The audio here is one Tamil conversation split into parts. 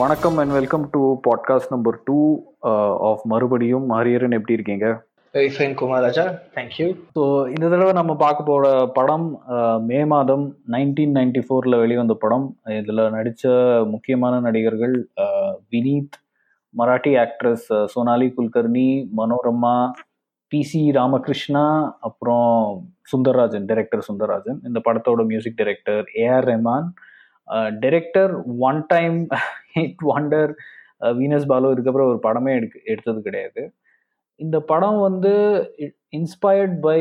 வணக்கம் and welcome to podcast number two of மறுபடியும். ஹரியரன் எப்படி இருக்கீங்க? Fine Kumar Raja thank you so இந்த தடவை நம்ம பார்க்க போகிற படம் uh, மே மாதம் நைன்டீன் நைன்டி ஃபோரில் வெளிவந்த படம். இதில் நடித்த முக்கியமான நடிகர்கள் uh, Vineeth Marathi actress Sonali Kulkarni Manorama P C Ramakrishna அப்புறம் சுந்தர்ராஜன் டைரக்டர் சுந்தர்ராஜன். இந்த படத்தோட music director A R Rahman director one time hit wonder Venus Balu இதுக்கப்புறம் ஒரு படமே எடுக்க எடுத்தது கிடையாது. இந்த படம் வந்து inspired by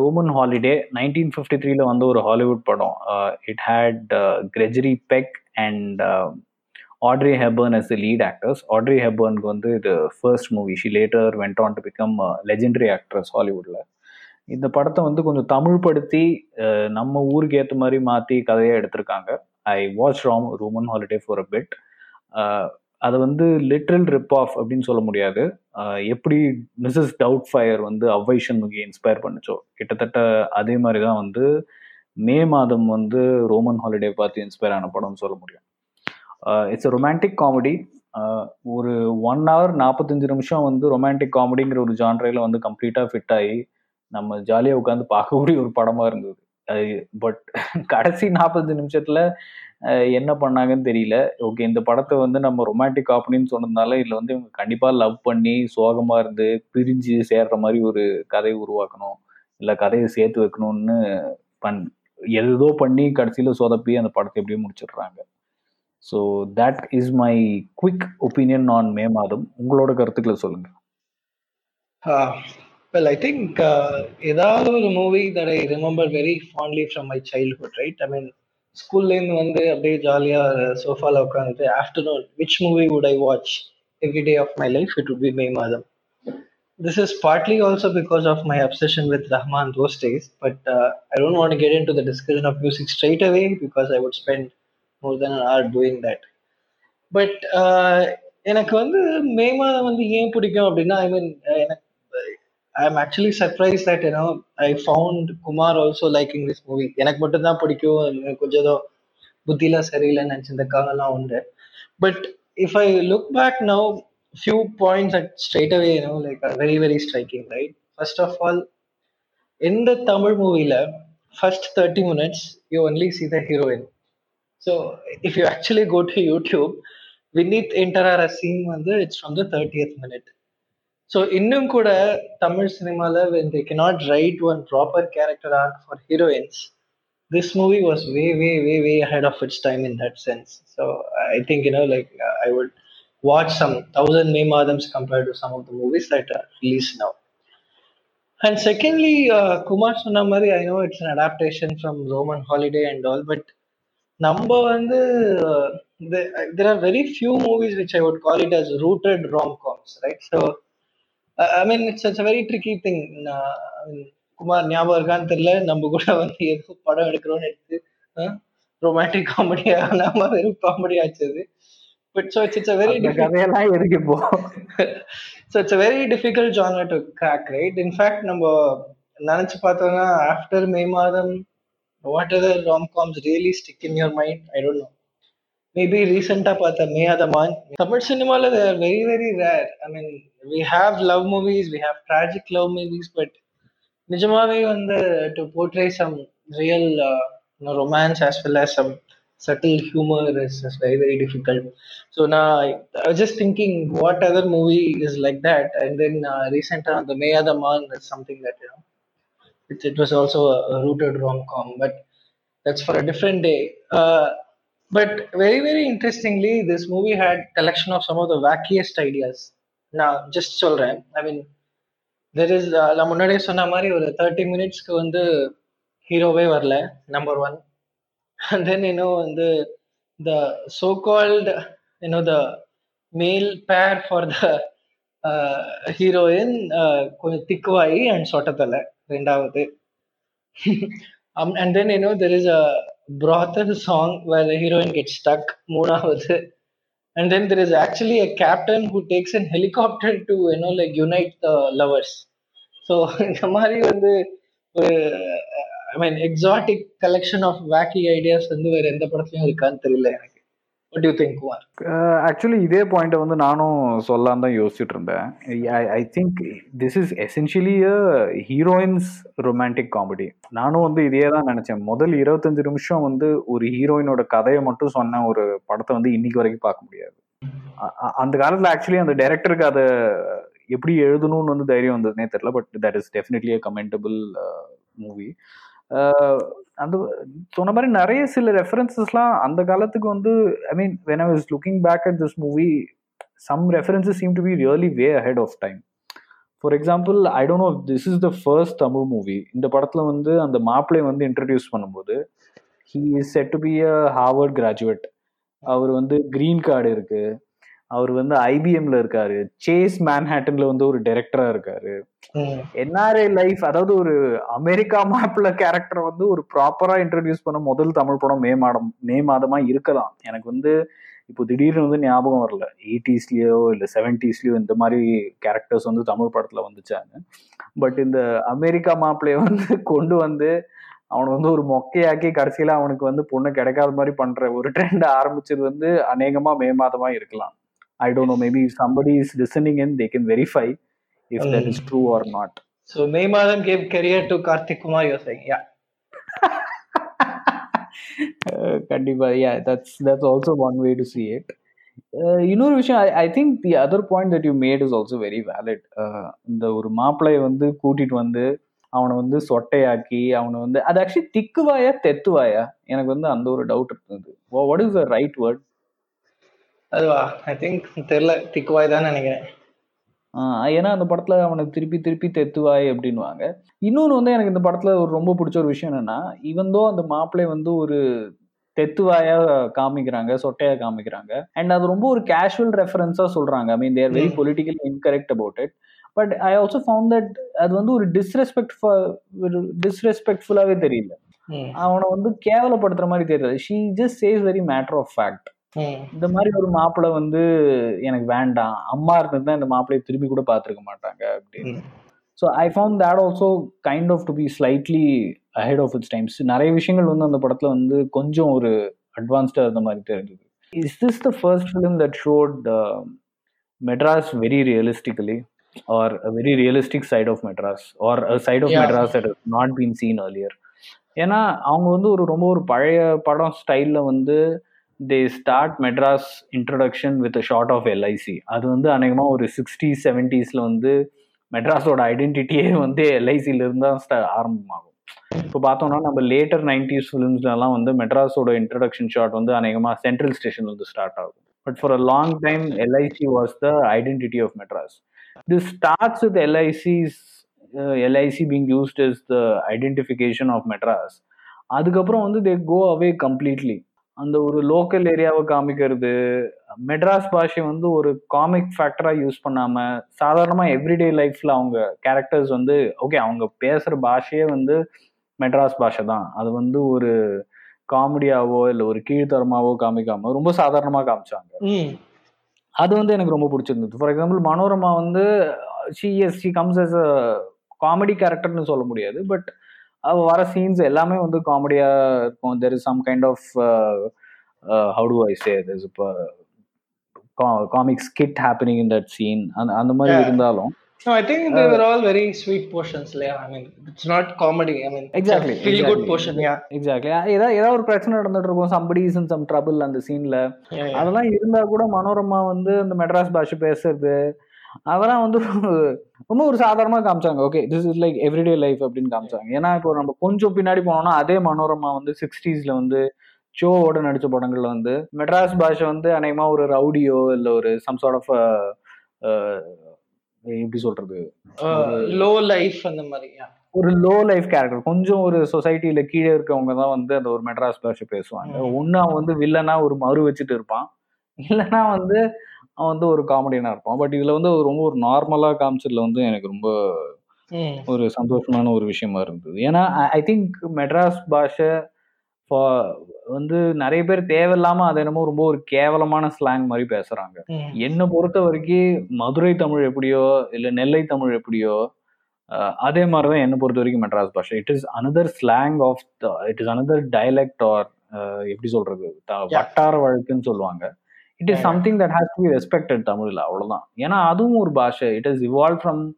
Roman Holiday nineteen fifty த்ரீல வந்து ஒரு ஹாலிவுட் படம். It had Gregory Peck and Audrey Hepburn as the lead actors Audrey ஹெபர்னுக்கு வந்து இது first movie she later went on to become legendary actress ஹாலிவுட்டில் இந்த படத்தை வந்து கொஞ்சம் தமிழ் படுத்தி நம்ம ஊருக்கு ஏற்ற மாதிரி மாற்றி கதையை எடுத்திருக்காங்க. I watch Ram Roman Holiday for a bit அதை வந்து லிட்ரல் ரிப் ஆஃப் அப்படின்னு சொல்ல முடியாது. Uh, எப்படி மிஸ்ஸஸ் டவுட் ஃபயர் வந்து அவ்வைஷன் முகி இன்ஸ்பயர் பண்ணுச்சோ கிட்டத்தட்ட அதே மாதிரி தான் வந்து மே மாதம் வந்து ரோமன் ஹாலிடே பார்த்து இன்ஸ்பயர் ஆன படம்னு சொல்ல முடியும். இட்ஸ் அ ரொமான்டிக் காமெடி ஒரு ஒன் ஹவர் நாற்பத்தஞ்சு நிமிஷம் வந்து ரொமான்டிக் காமெடிங்கிற ஒரு ஜான்ரையில் வந்து கம்ப்ளீட்டாக ஃபிட் ஆகி நம்ம ஜாலியாக உட்காந்து பார்க்கக்கூடிய ஒரு படமாக இருந்தது. பட் கடைசி நாற்பத்தஞ்சு நிமிஷத்தில் என்ன பண்ணாங்கன்னு தெரியல. ஓகே இந்த படத்தை வந்து நம்ம ரொமான்டிக் காப்பனின்னு சொன்னதுனால இதில் வந்து இவங்க கண்டிப்பாக லவ் பண்ணி சோகமாக இருந்து பிரிஞ்சு சேர்ற மாதிரி ஒரு கதையை உருவாக்கணும். இல்லை கதையை சேர்த்து வைக்கணும்னு பண் எதோ பண்ணி கடைசியில் சொதப்பி அந்த படத்தை எப்படியும் முடிச்சிடுறாங்க. So that is my quick opinion on May Madham. உங்களோட கருத்துக்களை சொல்லுங்கள் வெல் ஐ திங்க் ஏதாவது ஒரு movie that I remember very fondly from my childhood right I mean ஸ்கூல்லேருந்து வந்து அப்படியே ஜாலியாக சோஃபாவில் உட்காந்துட்டு afternoon which movie would I watch every day of my life it would be May Madham this is partly also because of my obsession with Rahman those days, but uh, I don't want to get into the discussion of music straight away because I would spend more than an hour doing that. But எனக்கு வந்து மே மாதம் வந்து ஏன் பிடிக்கும் அப்படின்னா ஐ மீன் எனக்கு I am actually surprise that you know I found Kumar also liking this movie எனக்கு மட்டும் தான் பிடிக்கும் கொஞ்சம் ஏதோ புத்திலாம் சரியில்லைன்னு நினச்சி இந்த காலம்லாம் உண்டு but if I look back now few points that straight away you know like are very very striking right first of all in the tamil movie la, first 30 minutes you only see the heroine so if you actually go to youtube vineet enter a scene வந்து it's from the 30th minute so இன்னும் கூட தமிழ் சினிமால when they cannot write one proper character arc for heroines this movie was way way way way ahead of its time in that sense so i think you know like i would watch some thousand May Madams compared to some of the movies that are released now. And secondly, uh, Kumar Sunamari, I know it's an adaptation from Roman Holiday and all, but number one, uh, the, there are very few movies which I would call it as rooted rom-coms, right? So, uh, I mean, it's, it's a very tricky thing. Uh, I mean, Kumar ஞாபகம் இருக்கான்னு தெரியல நம்ம கூட வந்து எதுவும் படம் எடுக்கிறோம்னு எடுத்து ரொமான்டிக் காமெடி ஆகாம வெறும் காமெடி ஆச்சு so it's, it's a very so it's a very difficult genre to crack right in fact நம்ம நினைச்சு பார்த்தோம்னா after May Madham what other rom coms really stick in your mind i don't know maybe ரீசெண்டா பார்த்த Meyaadha Maan Tamil are very very rare i mean we have love movies, we have tragic love movies, but Nijamavi on the to portray some real uh, romance as well as some subtle humor is very very difficult. So now I, was just thinking what other movie is like that, and then uh, recent uh, the Maya the Man is something that you know it, was also a, rooted rom com, but that's for a different day. Uh, but very very interestingly, this movie had collection of some of the wackiest ideas நான் ஜஸ்ட் சொல்கிறேன் ஐ மீன் தெர் இஸ் நான் முன்னாடியே சொன்ன மாதிரி ஒரு தேர்ட்டி மினிட்ஸ்க்கு வந்து ஹீரோவே வரல நம்பர் ஒன் அண்ட் தென் இன்னும் வந்து த சோ கால்டு இன்னும் த மேல் பேர் ஃபார் த ஹீரோயின் கொஞ்சம் திக்குவாயி அண்ட் சொட்டத்தலை ரெண்டாவது அண்ட் தென் இன்னும் there is a brother song வேற ஹீரோயின் கெட் ஸ்டக் மூணாவது and then there is actually a captain who takes an helicopter to you know like unite the lovers so இந்த மாதிரி வந்து ஒரு I mean exotic collection of wacky ideas வந்து வேற எந்த படத்துலயும் இருக்கான்னு தெரியல எனக்கு What யூ ஆக்சுவலி uh, இதே பாயிண்ட்டை வந்து நானும் சொல்லலாம் தான் யோசிச்சுட்டு இருந்தேன். I think this is essentially a heroines romantic comedy நானும் வந்து இதே தான் நினைச்சேன். முதல் இருபத்தஞ்சு நிமிஷம் வந்து ஒரு ஹீரோயினோட கதையை மட்டும் சொன்ன ஒரு படத்தை வந்து இன்னைக்கு வரைக்கும் பார்க்க முடியாது. அந்த காலத்துல ஆக்சுவலி அந்த டைரக்டருக்கு அதை எப்படி எழுதணும்னு வந்து தைரியம் வந்ததுனே தெரியல but that is definitely a commendable movie அந்த சொன்ன மாதிரி நிறைய சில ரெஃபரன்சஸ்லாம் அந்த காலத்துக்கு வந்து I mean when I was looking back at this movie some references seem to be really way ahead of time for example I don't know this is the first Tamil movie இந்த படத்தில் வந்து அந்த மாப்பிளை வந்து இன்ட்ரடியூஸ் பண்ணும்போது he is said to be a Harvard graduate அவர் வந்து க்ரீன் கார்டு இருக்குது அவர் வந்து ஐபிஎம்ல இருக்காரு. சேஸ் மேன்ஹேட்டன்ல வந்து ஒரு டைரக்டரா இருக்காரு. என்ஆர்ஐ லைஃப் அதாவது ஒரு அமெரிக்கா மேப்ல கேரக்டர் வந்து ஒரு ப்ராப்பரா இன்ட்ரடியூஸ் பண்ண முதல் தமிழ் படம் மே மாதம் மே மாதமா இருக்கலாம். எனக்கு வந்து இப்போ திடீர்னு வந்து ஞாபகம் வரல. எயிட்டிஸ்லயோ இல்ல செவன்டிஸ்லயோ இந்த மாதிரி கேரக்டர்ஸ் வந்து தமிழ் படத்துல வந்துச்சாங்க பட் இந்த அமெரிக்கா மாப்பிளைய வந்து கொண்டு வந்து அவனை வந்து ஒரு மொக்கையாக்கி கடைசியில அவனுக்கு வந்து பொண்ணு கிடைக்காத மாதிரி பண்ற ஒரு ட்ரெண்ட் ஆரம்பிச்சது வந்து அநேகமா மே மாதமா இருக்கலாம். I don't know maybe somebody is listening in they can verify if that is true or not So May Madam gave career to Karthik Kumar, you're saying, yeah. Uh, கண்டிப்பா yeah that's that's also one way to see it Uh, இன்னொரு விஷயம் I think the other point that you made is also very valid இந்த ஒரு மாப்பிள்ளைய வந்து கூட்டிட்டு வந்து அவனை வந்து சொட்டையாக்கி அவனை வந்து அது ஆக்சுவலி திக்குவாயா தெத்துவாயா எனக்கு வந்து அந்த ஒரு டவுட் இருந்தது what is the right word அதுவா? ஐ திங்க் தெரியல. திக்குவாய் தான் நினைக்கிறேன் ஏன்னா அந்த படத்துல அவனுக்கு திருப்பி திருப்பி தெத்துவாய் அப்படின்னுவாங்க. இன்னொன்று வந்து எனக்கு இந்த படத்துல ஒரு ரொம்ப பிடிச்ச ஒரு விஷயம் என்னன்னா இவந்தோ அந்த மாப்பிள்ளை வந்து ஒரு தெத்துவாயா காமிக்கிறாங்க சொட்டையா காமிக்கிறாங்க அண்ட் அது ரொம்ப ஒரு கேஷுவல் ரெஃபரன்ஸா சொல்றாங்க. I mean there very. Political incorrect about it but I also found that அது வந்து ஒரு டிஸ்ரெஸ்பெக்ட் டிஸ்ரெஸ்பெக்ட்ஃபுல்லாவே தெரியல. அவனை வந்து கேவலப்படுத்துற மாதிரி தெரியல. She just says very matter of fact இந்த மாதிரி ஒரு மாப்பிள்ளை வந்து எனக்கு வேண்டாம். அம்மா இருந்திருந்தா இந்த மாப்பிள்ளையை திரும்பி கூட பார்த்துருக்க மாட்டாங்க அப்படின்னு. So I found that also kind of to be slightly ahead of its times நிறைய விஷயங்கள் வந்து அந்த படத்துல வந்து கொஞ்சம் ஒரு அட்வான்ஸ்டா இருந்த மாதிரி தெரிஞ்சது. Is this the first film that shot Madras very realistically or very realistic side of Madras or side of. Madras that not been seen earlier? ஏன்னா அவங்க வந்து ஒரு ரொம்ப ஒரு பழைய படம் ஸ்டைல்ல வந்து they start Madras introduction with shot of LIC அது வந்து அநேகமாக ஒரு சிக்ஸ்டி செவன்டீஸ்ல வந்து மெட்ராஸோட ஐடென்டிட்டியே வந்து எல்ஐசியிலிருந்து இருந்து தான் ஸ்டா ஆரம்பமாகும். இப்போ பார்த்தோம்னா நம்ம லேட்டர் நைன்டிஸ் ஃபிலிம்ஸ்லலாம் வந்து மெட்ராஸோட இன்ட்ரடக்ஷன் ஷாட் வந்து அநேகமாக சென்ட்ரல் ஸ்டேஷன்ல வந்து ஸ்டார்ட் ஆகும். But for a long time LIC was the identity of Madras this starts with LIC's LIC being used is the identification of Madras அதுக்கப்புறம் வந்து தே கோ அவே கம்ப்ளீட்லி அந்த ஒரு லோக்கல் ஏரியாவை காமிக்கிறது மெட்ராஸ் பாஷை வந்து ஒரு காமிக் ஃபேக்டரா யூஸ் பண்ணாம சாதாரணமா எவ்ரிடே லைஃப்ல அவங்க கேரக்டர்ஸ் வந்து ஓகே அவங்க பேசுற பாஷையே வந்து மெட்ராஸ் பாஷை தான். அது வந்து ஒரு காமெடியாவோ இல்லை ஒரு கீழ்த்தரமாவோ காமிக்காம ரொம்ப சாதாரணமா காமிச்சாங்க. அது வந்து எனக்கு ரொம்ப பிடிச்சிருந்தது. ஃபார் எக்ஸாம்பிள் மனோரமா வந்து she is she comes as a comedy கேரக்டர்னு சொல்ல முடியாது பட் வர சீன்ஸ் எல்லாமே வந்து காமெடியா இருக்கும் there is some kind of how to I say this இப்போ comic skit happening in that scene அந்த அந்த மாதிரி. இருந்தாலும் No, I think they were all very sweet portions. Yeah, I mean, it's not comedy. I mean, Exactly, feel good exactly. portion. Yeah, exactly ஏதாவது ஒரு பிரச்சனை நடந்துட்டு இருக்கும் somebody is in some trouble அந்த சீன்ல. அதெல்லாம் இருந்தா கூட மனோரமா வந்து அந்த மெட்ராஸ் பாஷை பேசுறது அதெல்லாம் வந்து ரொம்ப ஒரு சாதாரணமா காமிச்சாங்க. Okay this is like everyday life அப்படின்னு காமிச்சாங்க. ஏன்னா இப்போ நம்ம கொஞ்சம் பின்னாடி போனோம்னா அதே மனோரமா வந்து சிக்ஸ்டீஸ்ல வந்து ஷோவோட நடிச்ச படங்கள்ல வந்து மெட்ராஸ் பாஷை வந்து அநேகமா ஒரு ரவுடியோ இல்ல ஒரு சம் சார்ட் ஆஃப் எப்படி சொல்றது? low life அந்த மாதிரி. ஒரு லோ லைஃப் கேரக்டர் கொஞ்சம் ஒரு சொசைட்டில கீழே இருக்கவங்க தான் வந்து அந்த ஒரு மெட்ராஸ் பாஷை பேசுவாங்க. ஒன்னு அவன் வந்து வில்லனா ஒரு மறு வச்சுட்டு இருப்பான். இல்லைன்னா வந்து அவன் வந்து ஒரு காமெடியனா இருப்பான். பட் இதுல வந்து ரொம்ப ஒரு நார்மலா காமிச்சதுல வந்து எனக்கு ரொம்ப ஒரு சந்தோஷமான ஒரு விஷயமா இருந்தது. ஏன்னா ஐ திங்க் மெட்ராஸ் பாஷை வந்து நிறைய பேர் தேவையில்லாம அது என்னமோ ரொம்ப ஒரு கேவலமான ஸ்லாங் மாதிரி பேசுறாங்க. என்னை பொறுத்த வரைக்கும் மதுரை தமிழ் எப்படியோ இல்ல நெல்லை தமிழ் எப்படியோ அதே மாதிரிதான் என்னை பொறுத்த வரைக்கும் மெட்ராஸ் பாஷை. It is another slang of it is another dialect or எப்படி சொல்றது. வட்டார வழக்குன்னு சொல்லுவாங்க. It is. Something that has to be respected தமிழ்ல அவ்வளவுதான். ஏன்னா அதுவும் ஒரு பாஷை. It is evolve from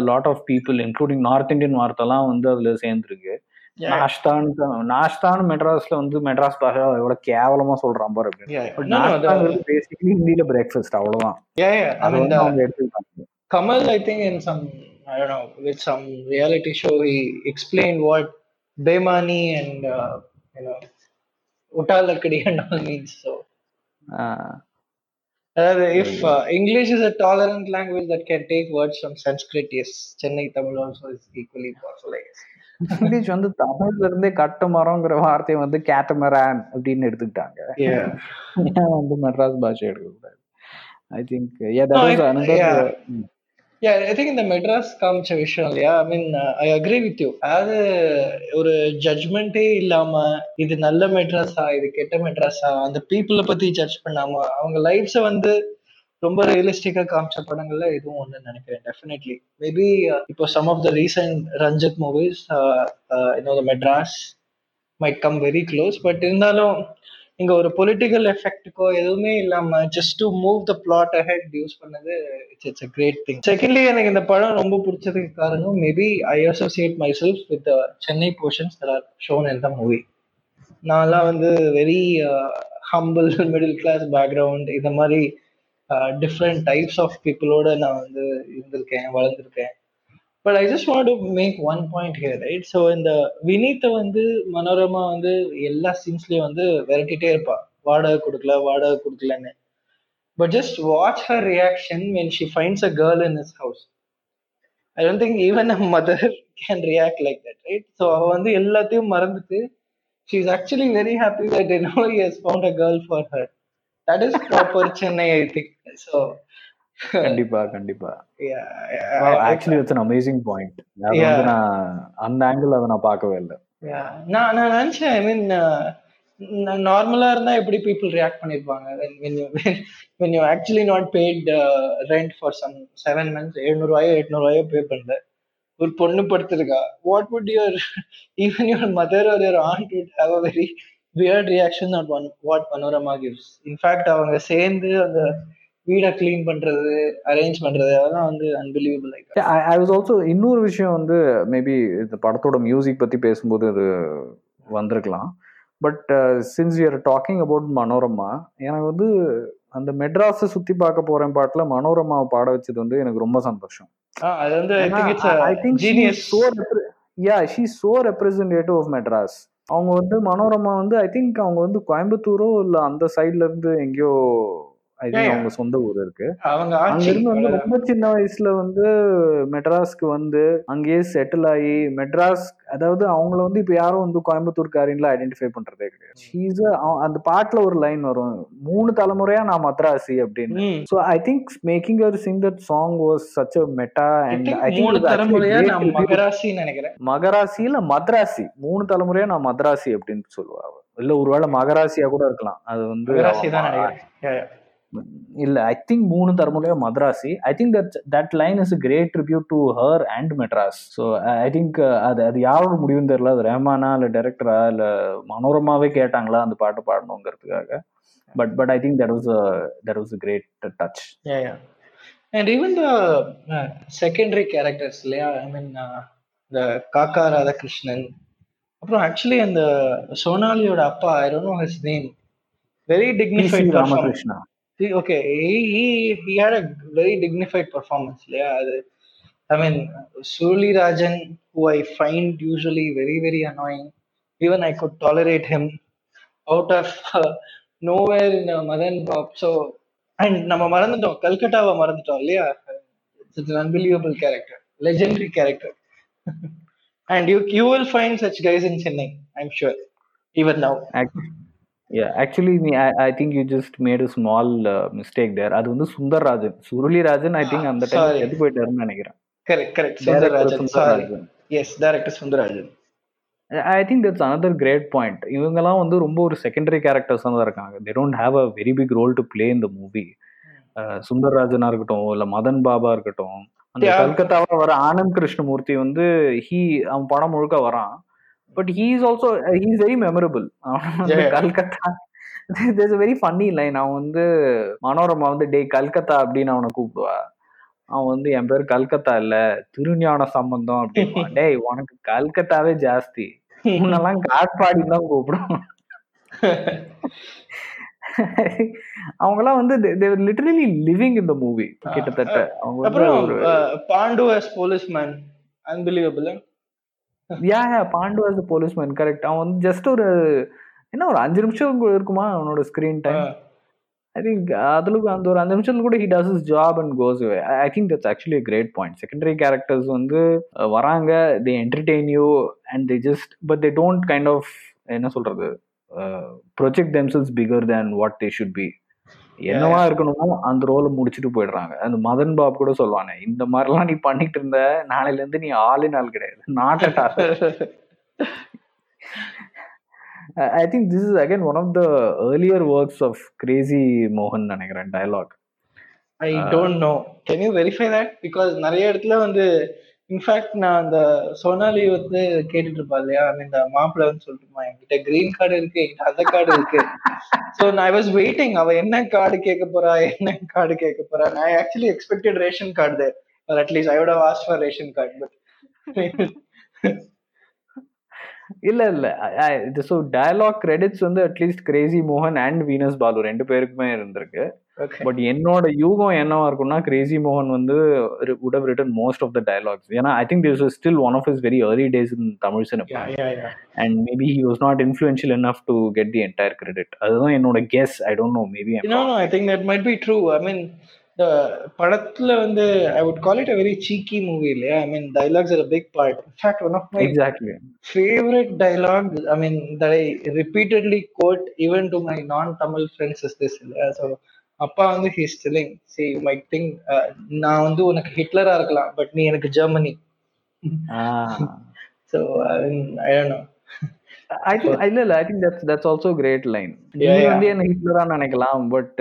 lot of people including North Indian வார்த்தைலாம் வந்து அதுல சேர்ந்துருக்கு. நாஷ்தான் நாஷ்தான் மெட்ராஸ்ல வந்து மெட்ராஸ் பாஷை எவ்வளவு கேவலமா சொல்றான் பாரு அப்படின்னு. பேசிக்கலி ஹிந்தியில பிரேக்ஃபாஸ்ட் அவ்வளவுதான். The, அவங்க எடுத்துக்கிட்டாங்க Kamal, I think in some, I don't know, with some reality show, he explained what Bemani and, uh, you know, Uttalakadi and all means. Uh, uh, English is a tolerant language that can take words from Sanskrit, yes, Chennai Tamil also is equally possible, I guess. English வந்து தமிழ்ல இருந்தே கட்டு மரம்ங்கிற வார்த்தையை வந்து கேட்டமரான் அப்படின்னு எடுத்துக்கிட்டாங்க. ஏன் வந்து மெட்ராஸ் பாஷை எடுக்கக்கூடாது I think yeah I think இந்த மெட்ராஸ் காமிச்ச விஷயம் இல்லையா? I mean I agree with you அதாவது ஒரு ஜட்மெண்ட்டே இல்லாம இது நல்ல மெட்ராஸா இது கெட்ட மெட்ராஸா அந்த பீப்புளை பத்தி ஜட்ஜ் பண்ணாம அவங்க லைஃப்ஸை வந்து ரொம்ப ரியலிஸ்டிக்கா காமிச்ச படங்கள்ல இதுவும் ஒன்று நினைக்கிறேன் டெஃபினெட்லி மேபி uh, இப்போ some of the recent Ranjith movies இன்னொரு uh, uh, Madras might come very close but இருந்தாலும் இங்க ஒரு பொலிட்டிக்கல் எஃபெக்ட்டுக்கோ எதுவுமே இல்லாம just to move the plot ahead use பண்ணது it's it's a great thing secondly எனக்கு இந்த படம் ரொம்ப பிடிச்சதுக்கு காரணம் maybe I associate myself with Chennai portions there are shown in the movie நான்லாம் வந்து very humble middle class background இந்த மாதிரி டிஃப்ரெண்ட் டைப்ஸ் ஆஃப் பீப்புளோட நான் வந்து இருந்திருக்கேன் வளர்ந்துருக்கேன். But I just want to make one point here right so இந்த வினீத்தை வந்து மனோரமா வந்து எல்லா சீன்ஸ்லயும் வந்து விரட்டிட்டே இருப்பா. வாடகை கொடுக்கல வாடகை கொடுக்கலன்னு. But just watch her reaction when she finds a girl in is house I don't think even a mother can react like that right so அவள் வந்து எல்லாத்தையும் மறந்துட்டு she is actually very happy that I know has found a girl for her that is proper Chennai I think so கண்டிப்பா கண்டிப்பா. Actually it's an amazing point அது Yeah. வந்து நான் அந்த ஆங்கிள் அதை நான் பார்க்கவே இல்லை. நான் நான் நினைச்சேன் ஐ மீன் நார்மலா இருந்தா எப்படி பீப்புள் ரியாக்ட் பண்ணிருப்பாங்க? When you when you actually not paid uh, rent for some seven months எழுநூறுவாயோ எட்நூறுவாயோ பே பண்ணல ஒரு பொண்ணு படுத்திருக்கா. What would your even your mother or your aunt would have a very weird reaction on one what Manorama gives in fact அவங்க சேர்ந்து அந்த வீடை க்ளீன் பண்றது அரேஞ்ச் பண்றது அதெல்லாம் வந்து unbelievable like I was also இன்னொரு விஷயம் வந்து மேபி இந்த படத்தோட மியூசிக் பத்தி பேசும்போது அது வந்திருக்கலாம். But since you're talking about Manorama எனக்கு வந்து அந்த மெட்ராஸை சுத்தி பார்க்க போறேன் பாட்டுல மனோரமாவை பாட வச்சது வந்து எனக்கு ரொம்ப சந்தோஷம். அது வந்து I think genius yeah she so representative of Madras அவங்க வந்து மனோரமா வந்து ஐ திங்க் அவங்க வந்து கோயம்புத்தூரோ இல்ல அந்த சைட்ல இருந்து எங்கேயோ அவங்க சொந்த ஊர் இருக்கு. அங்க இருந்து வந்து ரொம்ப சின்ன வயசுல வந்து மெட்ராஸ்க்கு வந்து அங்கேயே செட்டில் ஆகி மெட்ராஸ் அதாவது அவங்கள வந்து இப்ப யாரும் வந்து கோயம்புத்தூர்காரின்ல ஐடென்டிஃபை பண்றதே கிடையாது. அந்த பாட்டுல ஒரு லைன் வரும் மூணு தலைமுறையா நான் மத்ராசி அப்படின்னு. So I think making her sing that song was such a meta I and I மூணு திங்க் மகராசின்னு நினைக்கிறேன். மகராசி இல்ல மத்ராசி. மூணு தலைமுறையா நான் மத்ராசி அப்படின்னு சொல்லுவா. இல்ல ஒருவேளை மகராசியா கூட இருக்கலாம். அது வந்து இல்ல ஐ திங்க் மூணு தலைமுறையா Madrasi I think that that line is great tribute to her and Madras so I think அது அது யாரோட முடிவுன்னு தெரியல. அது ரஹ்மானா இல்ல டைரக்டரா இல்ல மனோரமாவே கேட்டாங்களா அந்த பாட்டு பாடணுங்கிறதுக்காக. But but I think that was that was great touch Yeah, yeah. And even the uh, secondary characters இல்லையா? ஐ மீன் இந்த காக்கா ராதாகிருஷ்ணன் அப்புறம் ஆக்சுவலி அந்த சோனாலியோட அப்பா I don't know his name very dignified Ramakrishna okay he he had a very dignified performance இல்லையா அது I mean Suruli Rajan who I find usually very very annoying even I could tolerate him out of uh, nowhere in uh, Madan Bob so and நம்ம மறந்துட்டோம் கல்கட்டாவை மறந்துட்டோம் இல்லையா it's an unbelievable character legendary character and you you will find such guys in Chennai I'm sure even now Yeah, actually, me, I, I think you just made a small uh, mistake there. அது வந்து சுந்தர்ராஜன். சுருளிராஜன் ஐ திங்க் அந்த டைம். செத்து போயிட்டாருன்னு நினைக்கிறேன். Correct Director Sundararajan. Sundarrajan. Yes director Sundararajan. I think that's another great point இவங்கெல்லாம் வந்து ரொம்ப ஒரு செகண்டரி கேரக்டர்ஸ் தான் இருக்காங்க. They don't have a very big role to play இந்த மூவி சுந்தர்ராஜனா இருக்கட்டும் இல்ல மதன் பாபா இருக்கட்டும் அந்த. கல்கத்தாவில் வர ஆனந்த் கிருஷ்ணமூர்த்தி வந்து ஹீ அவன் படம் முழுக்க வரான். But he is also he is very memorable. Calcutta. A very funny line அவன் வந்து மனோரமா வந்து டேய் கல்கத்தா அப்படின்னு அவனை கூப்பிடுவா. அவன் வந்து என் பேர் கல்கத்தா இல்ல திருஞான சம்பந்தம் அப்படின்னா டேய் உனக்கு கல்கத்தாவே ஜாஸ்தி. முன்னெல்லாம் காட்பாடின்னு தான் கூப்பிடும் அவங்கலாம் வந்து லிட்டரலி லிவிங் இந்த மூவி கிட்டத்தட்ட அவங்க அப்புறம் ஒரு Pandu as policeman unbelievable yeah yeah Pandu a policeman correct அவன் வந்து ஜஸ்ட் ஒரு என்ன ஒரு அஞ்சு நிமிஷம் இருக்குமா அவனோட ஸ்கிரீன் டைம் ஐ திங்க் அதுல அந்த ஒரு அஞ்சு நிமிஷத்துல கூட he does is job and goes I think that's actually great point secondary characters வந்து அஹ், வராங்க they entertain you and they just but they don't kind of என்ன சொல்றது project themselves bigger than what they should be என்னவா இருக்கணுமோ அந்த ரோலை முடிச்சுட்டு போயிடுறாங்க. அந்த மதன் பாப் கூட சொல்லுவானே இந்த மாதிரிலாம் நீ பண்ணிட்டு இருந்த நாளையில இருந்து நீ ஆளே நாள் கிடையாது. Not at all I think this is again one of the earlier works of Crazy மோகன் நினைக்கிறேன் dialogue I don't know can you verify that because நிறைய இடத்துல வந்து இன்ஃபேக்ட் நான் அந்த சோனாலி வந்து கேட்டுட்டு இருப்பா இல்லையா இந்த மாப்பிள்ளன்னு சொல்லிட்டுமா என்கிட்ட கிரீன் கார்டு இருக்கு என்கிட்ட அந்த கார்டு இருக்கு. ஸோ நான் ஐ வாஸ் வெயிட்டிங் அவ என்ன கார்டு கேட்க போறா என்ன கார்டு கேட்க போறா? நான் actually expected ration card at least I would have asked for ration card but இல்ல இல்ல. ஸோ டயலாக் கிரெடிட்ஸ் வந்து அட்லீஸ்ட் கிரேசி மோகன் அண்ட் வீனஸ் பாலு ரெண்டு பேருக்குமே இருந்திருக்கு. பட் என்னோட யூகம் என்னவா இருக்கும்னா கிரேசி மோகன் வந்து have written most of the dialogues. ஏன்னா I think this is still one of his very early days in Tamil cinema and maybe he was not influential enough to get the entire credit. அதுதான் என்னோட guess I don't know maybe No, no, I think that might be true. The படத்துல வந்து I would call it a very cheeky movie இல்லையா I mean, dialogues are a big part. In fact, one of my exactly favorite dialogues, I mean, that I repeatedly quote even to my non-Tamil friends is this இல்லையா So, அப்பா வந்து see, you might think, uh, நான் வந்து உனக்கு ஹிட்லரா இருக்கலாம் பட் நீ எனக்கு Germany so I don't know I think இல்ல இல்ல I think that's that's also great line நீ. வந்து என்ன ஹிட்லரா நினைக்கலாம் பட்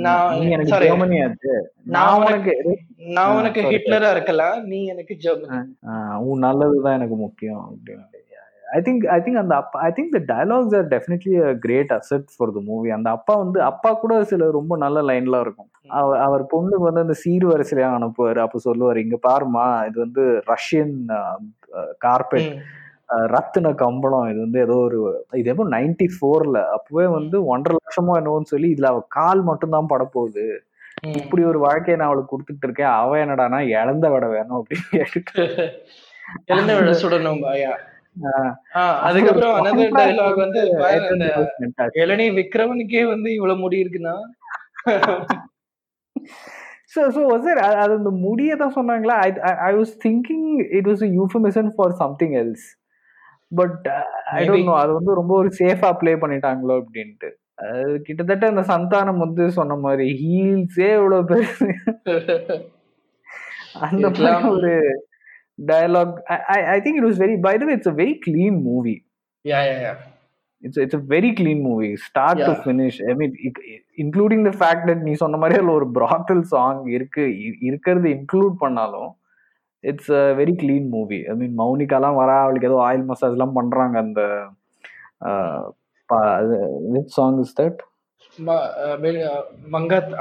நான் நீ எனக்கு. ஜெர்மனி ஆச்சு நான் உனக்கு நான் உனக்கு ஹிட்லரா இருக்கலாம் நீ எனக்கு ஜெர்மனி உன் நல்லதுதான் எனக்கு முக்கியம் ஐ திங்க் ஐ திங்க் அந்த அப்பா I think the dialogues are definitely a great asset for the movie அந்த அப்பா வந்து அப்பா கூட சில ரொம்ப நல்ல லைன்லாம் இருக்கும். அவர் பொண்ணுக்கு வந்து அந்த சீர் வரிசையா அனுப்புவாரு அப்ப சொல்லுவாரு இங்க பாருமா இது வந்து ரஷ்யன் கார்பெட் ம். ரத்தின கம்பளம். இது வந்து ஏதோ ஒரு இது எப்போ நைன்டி ஃபோர்ல. அப்பவே வந்து ஒன்றரை லட்சமோ என்னவோன்னு சொல்லி இதுல அவ கால் மட்டும்தான் படப்போகுது. இப்படி ஒரு வாழ்க்கையை நான் அவளுக்கு கொடுத்துட்டு இருக்கேன். அவ என்னடானா இழந்த விட வேணும் அப்படின்னு எழுந்த விட சுடணும் அதுக்கப்புறம் dialogue வந்து. இளநீ விக்ரமனுக்கே வந்து இவ்வளவு முடி இருக்குன்னா? Was it அது அது அந்த முடியை தான் சொன்னாங்களா I I was thinking it was euphemism for something else but I. Don't know அது வந்து ரொம்ப ஒரு சேஃபா ப்ளே பண்ணிட்டாங்களோ அப்படின்ட்டு அது கிட்டத்தட்ட அந்த சந்தானம் வந்து சொன்ன மாதிரி ஹீல்ஸே இவ்வளவு பெருசு அந்த இருக்கலாம். ஒரு dialogue I think it was very by the way it's a very clean movie it's it's a very clean movie start to. Finish I mean including the fact that நீ சொன்ன மாதிரி அதுல ஒரு ப்ராத்தல் சாங் இருக்கு இருக்கிறது இன்க்ளூட் பண்ணாலும் it's a very clean movie I mean மௌனிகாலாம் வரா அவளுக்கு ஏதோ ஆயில் மசாஜ்லாம் பண்றாங்க அந்த வித் சாங் இஸ் தட்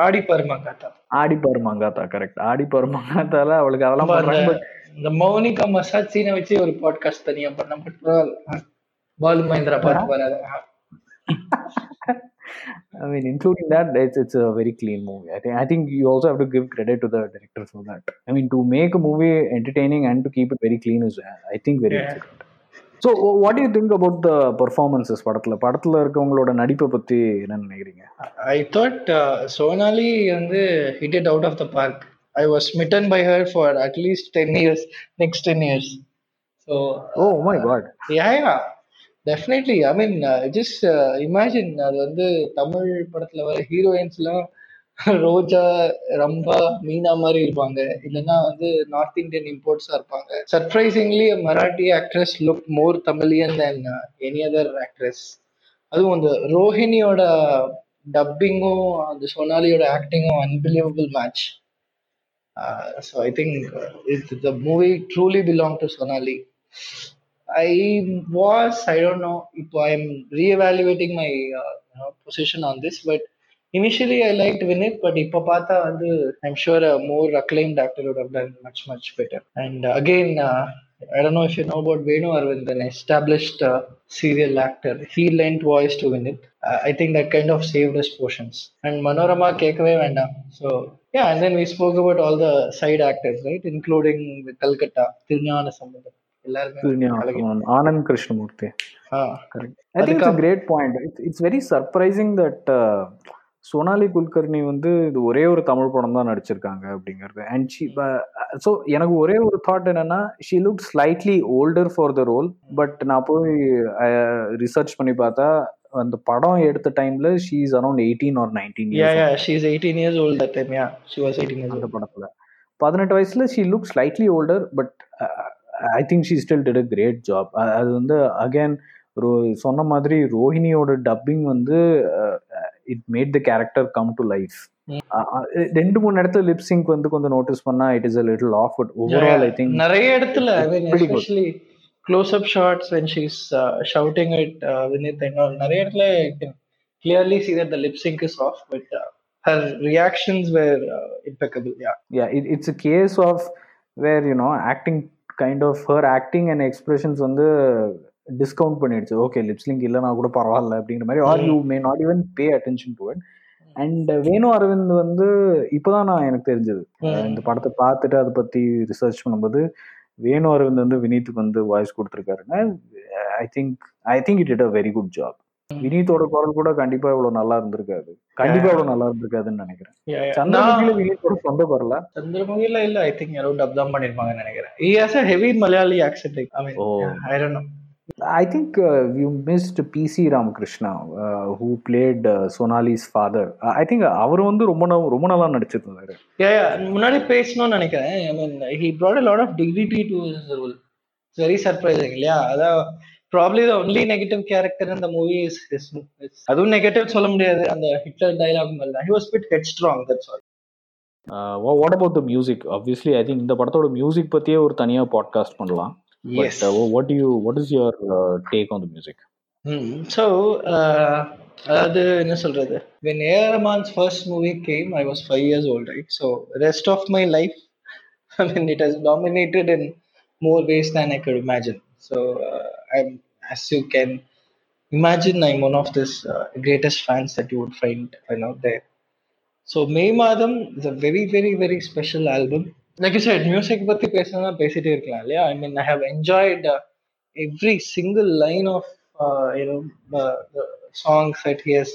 ஆடிப்பாரு மங்காத்தா. ஆடிப்பாரு மங்காத்தா கரெக்ட் ஆடிப்பாரு மங்காத்தால அவளுக்கு அதெல்லாம் பண்றாங்க இந்த மௌனிகா மசாஜ் சீனை வச்சு ஒரு பாட்காஸ்ட் தனியா பண்ண பட் பரவாயில்ல பாலு மகேந்திரா பார்த்து வராது. I mean, including that, it's it's a very clean movie. I think I think you also have to give credit to the director for that. I mean, to make a movie entertaining and to keep it very clean is, uh, I think, very Yeah. difficult. What do you think about the performances படத்துல படத்துல இருக்கவங்களோட நடிப்பை பத்தி என்ன நினைக்கிறீங்க ஐ தாட் சோனாலி வந்து hit it out of the park I was smitten by her for at least ten years next ten years so oh my God Yeah, definitely I mean just imagine அது வந்து தமிழ் படத்துல வர ஹீரோயின்ஸ்லாம் ரோஜா ரம்பா மீனா மாதிரி இருப்பாங்க. இல்லைன்னா வந்து நார்த் இந்தியன் இம்போர்ட்ஸா இருப்பாங்க. Surprisingly Marathi actress look more Tamilian than any other actress அதுவும் அந்த ரோஹிணியோட டப்பிங்கும் அந்த சோனாலியோட ஆக்டிங்கும் unbelievable match so I think the movie truly belong to Sonali I was, I don't know if I'm reevaluating my uh, you know, position on this, but initially I liked Vinit, but Ipapatha, I'm sure a more acclaimed actor would have done much, much better. And again, uh, I don't know if you know about Venu Arvind, an established uh, serial actor. He lent voice to Vinit. Uh, I think that kind of saved his portions. And Manorama Kekave Vanda. So, yeah, and then we spoke about all the side actors, right, including the Calcutta, Tirnana Sambandam. Anand Krishnamurthy it's a great point. It's, it's very surprising that uh, Sonali Kulkarni வந்து இது ஒரே ஒரு தமிழ் படம் தான் நடிச்சிருக்காங்க அப்படிங்கிறது. அண்ட் ஷி ஸோ எனக்கு ஒரே ஒரு தாட் என்னன்னா she look slightly older for the role but நான் போய் ரிசர்ச் பண்ணி பார்த்தா அந்த படம் எடுத்த டைம்ல she is around eighteen or nineteen Yeah, yeah, she's 18 years old that time. Yeah, she was 18 years அந்த. படத்துல. பதினெட்டு வயசுல she look slightly older but I think she still did a great job அது வந்து அகைன் சொன்ன மாதிரி ரோஹிணியோட டப்பிங் வந்து it made the character come to life Mm. ரெண்டு மூணு இடத்துல லிப்சிங்க் வந்து கொஞ்சம் நோட்டீஸ் பண்ணா it is a little off but overall I think நிறைய இடத்துல when she's uh, shouting at uh, Vinith and all. நிறைய இடத்துல you can clearly see that the lip sync is off, but uh, her reactions were uh, impeccable. Yeah, yeah it, it's a kind of her acting and expressions வந்து டிஸ்கவுண்ட் பண்ணிடுச்சு. ஓகே லிப்ஸ்லிங்க் இல்லைனா கூட பரவாயில்ல அப்படிங்கிற மாதிரி are you may not even pay attention to it and Venu Aravind வந்து இப்போதான் நான் எனக்கு தெரிஞ்சது. Mm. இந்த படத்தை பார்த்துட்டு அதை பத்தி ரிசர்ச் பண்ணும்போது வேணு அரவிந்த் வந்து வினீத்துக்கு வந்து voice கொடுத்துருக்காருன்னா I think I think it it a very good job. வினீத்தோட குரல் கூட கண்டிப்பா இவ்வளவு நல்லா இருந்திருக்காது. கண்டிப்பா இவ்வளவு நல்லா இருந்திருக்காதுன்னு நினைக்கிறேன். சந்திரமுகில வினீத்தோட சொந்த குரல? சந்திரமுகில இல்ல ஐ திங்க் அரௌண்ட் அப் தான் பண்ணிருப்பாங்கன்னு நினைக்கிறேன். He has a heavy Malayali mean Oh. yeah, i don't know. I think uh, you missed PC Ramakrishna, uh, who played uh, Sonali's father. Uh, I think அவர் வந்து ரொம்ப நா- ரொம்ப நல்லா நடிச்சிருந்தாரு. முன்னாடி பேசணும்னு நினைக்கிறேன். I mean he brought a lot of dignity to his role. It's very surprising இல்லையா? அதான் probably the only negative character இந்த மூவி இஸ் ஹிஸ் அதுவும் நெகட்டிவ் சொல்ல முடியாது. அந்த ஹிட்லர் டயலாக் மாதிரி தான் he was bit headstrong that's all what about the music obviously I think இந்த படத்தோட மியூசிக் பத்தியே ஒரு தனியா பாட்காஸ்ட் பண்ணலாம். But what you what is your take on the music so அதாவது என்ன சொல்றது. R. Rahman's first movie came I was five years old right? So rest of my life I mean it has dominated in more ways than I could imagine. So uh, I'm as you can imagine I'm one of this uh, greatest fans that you would find find out there so May Madam is a very very very special album like you said music பத்தி பேசணும்னா பேசிட்டே இருக்கலாம் இல்லையா I mean I have enjoyed uh, every single line of uh, you know uh, the songs that he has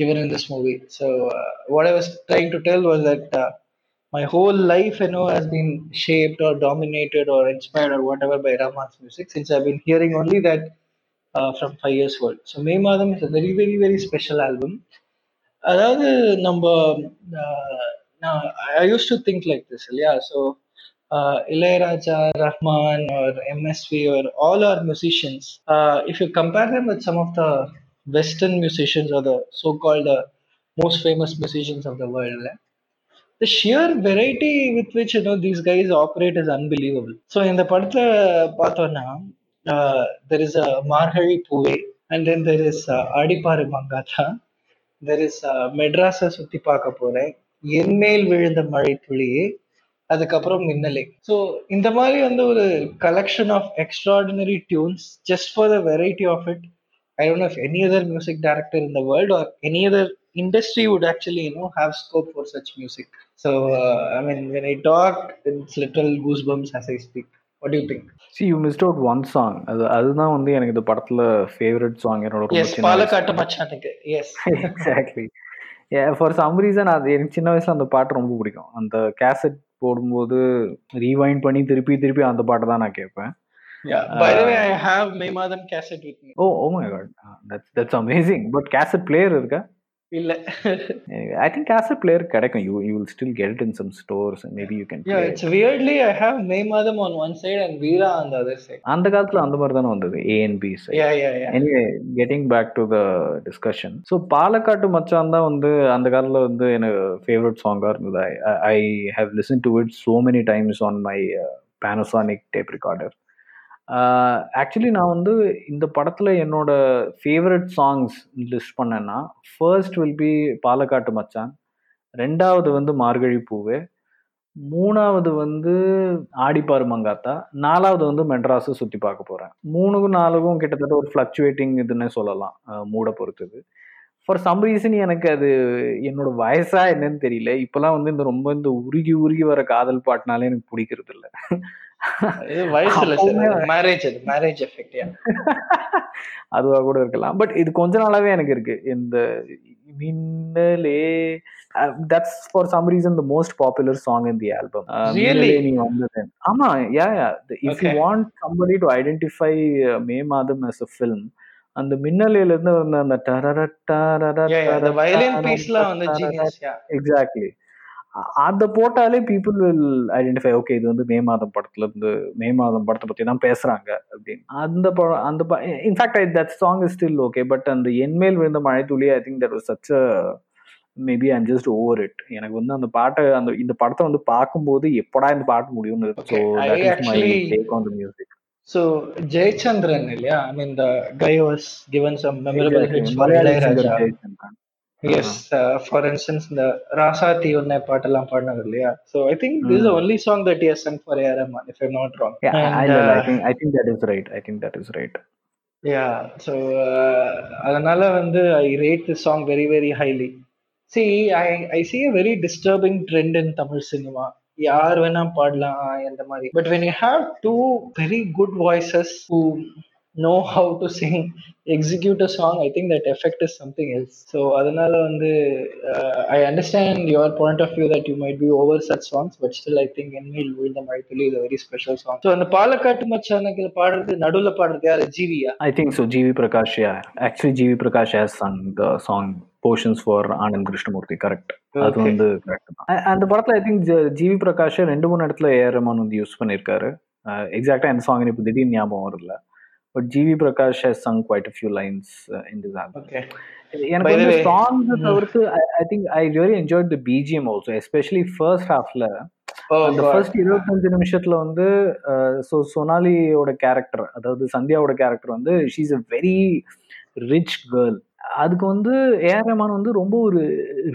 given in this movie. So uh, what I was trying to tell was that uh, my whole life, you know, has been shaped or dominated or inspired or whatever by Rahman's music since I've been hearing only that uh, from five years old. So May Madam is a very very very special album. அதாவது நம்ம uh, நான் I used to think like this இல்லையா so Ilaiyaraaja Rahman or MSV or all our musicians, uh, if you compare them with some of the Western musicians or the so-called uh, most famous musicians of the The sheer variety with which you know these guys operate is unbelievable so இந்த படத்தை பார்த்தோன்னா தெர் இஸ் அ மார்கழி பூவே அண்ட் தென் தெர் இஸ் அடிப்பாறு மங்காத்தா தெர் இஸ் மெட்ராஸை சுற்றி பார்க்க போகிறேன் என்மேல் விழுந்த மழை துளியே அதுக்கப்புறம் மின்னலை ஸோ இந்த மாதிரி வந்து ஒரு collection of extraordinary tunes just for the variety of it I don't know any other music director in the world or any other industry would actually you know have scope for such music so uh, i mean when i talk it's literal goosebumps as i speak. What do you think? See you missed out one song அது அதுதான் வந்து எனக்கு இந்த படத்துல ஃபேவரட் சாங் என்னோட சின்ன பாலக்காட்டு மச்சானுக்கு. Yes. Exactly for some reason அது எனக்கு சின்ன வயசுல அந்த பாட்டு ரொம்ப பிடிக்கும். அந்த கேசட் போடும்போது ரீவைண்ட் பண்ணி திருப்பி திருப்பி அந்த பாட்டை தான் நான் கேட்பேன். Yeah by the way i have may madam cassette with me. Oh oh my God that's that's amazing but cassette player இருக்கா? இல்ல. ஐ திங்க் கேசட் பிளேயர் கிடைக்கும். You you will still get it in some stores maybe you can yeah it's weirdly i have may madam on one side and veera on the other side. அந்த காலத்துல அந்த மாதிரி தானே வந்தது A and B side yeah yeah yeah. Anyway getting back to the discussion so பாலக்காட்டு மச்சான் தான் வந்து அந்த காலத்தில் வந்து எனக்கு ஃபேவரட் சாங்காக இருந்தது. I have listen to it so many times on my Panasonic tape recorder actually நான் வந்து இந்த படத்தில் என்னோட ஃபேவரட் சாங்ஸ் லிஸ்ட் பண்ணேன்னா ஃபர்ஸ்ட் வில் பி பாலக்காட்டு மச்சான். ரெண்டாவது வந்து மார்கழி பூவே. மூணாவது வந்து ஆடிப்பாரு மங்காத்தா. நாலாவது வந்து மெட்ராஸை சுற்றி பார்க்க போகிறேன் மூணுக்கும் நாலுக்கும் கிட்டத்தட்ட ஒரு ஃப்ளக்சுவேட்டிங் இதுன்னே சொல்லலாம். மூட பொறுத்தது. ஃபார் சம் ரீசன் எனக்கு அது என்னோட வயசா என்னன்னு தெரியல. இப்போலாம் வந்து இந்த ரொம்ப இந்த உருகி உருகி வர காதல் பாட்டுனாலே எனக்கு பிடிக்கிறது இல்லை அதுவா கூட இருக்கலாம். பட் இது கொஞ்ச நாளாவே எனக்கு இருக்கு. இந்த Minnale that's for some reason the most popular song in the album நீ வந்தது. ஆமா yeah yeah if you want somebody to identify May Madham as a film அந்த மின்னலையில இருந்து வந்த அந்த எக்ஸாக்ட்லி அதை போட்டாலே பீப்புள் வில் ஐடென்டிஃபை ஓகே இது வந்து மே மாதம் படத்துல இருந்து மே மாதம் படத்தை பத்தி தான் பேசுறாங்க அப்படின்னு. அந்த படம் அந்த in fact that song is still okay but அந்த என்மேல் விழுந்த மழை துளி I think that was such maybe I'm just over it எனக்கு வந்து அந்த பாட்டை அந்த இந்த படத்தை வந்து பார்க்கும்போது எப்படா இந்த பாட்டு முடியும்னு so that is my take on the music So Jayachandran, yeah, I mean the guy was given some memorable hits for Ilayaraja. Yes, uh, for instance, the Rasati unne பாட்டெல்லாம் பாடினார் இல்லையா So I think this is the only song that he has sung for A.R. Rahman, if I'm not wrong. Yeah, and, I, uh, I think I think that is right. I think that is right. Yeah, so uh, அதனால வந்து I rate this song very very highly. See, I I see a very disturbing trend in Tamil cinema. யார் வேணா பாடலாம் இந்த மாதிரி but when you have two very good voices know how to sing execute a song I think that effect is something else so அதனால வந்து I understand your point of view that you might be over such songs but still I think என்மேல் விழுந்த மைத்திலி இது வெரி ஸ்பெஷல் சாங் ஸோ அந்த பாலக்காட்டு மச்சானக்கில் பாடுறது நடுவில் பாடுறது யாரு? ஜிவியா I think so GV Prakash actually GV Prakash has sung the song portions for Anand Krishnamurthy correct அது வந்து கரெக்ட் தான். அந்த படத்துல ஐ திங்க் ஜிவி பிரகாஷ் ரெண்டு மூணு இடத்துல ஏஆர் ரமான் வந்து யூஸ் பண்ணியிருக்காரு எக்ஸாக்டா எந்த சாங் இப்போ திடீர்னு ஞாபகம் வரல. But GV Prakash has sung quite few lines in this album எனக்கு வந்து சாங்ஸ் தவிர்த்து I think I really enjoy the BGM also especially first ஹாஃப்ல அந்த ஃபர்ஸ்ட் இருபத்தஞ்சு நிமிஷத்துல வந்து ஸோ சோனாலியோட கேரக்டர் அதாவது சந்தியாவோட கேரக்டர் வந்து she's a very rich girl அதுக்கு வந்து ஏஆர் ரஹ்மான் வந்து ரொம்ப ஒரு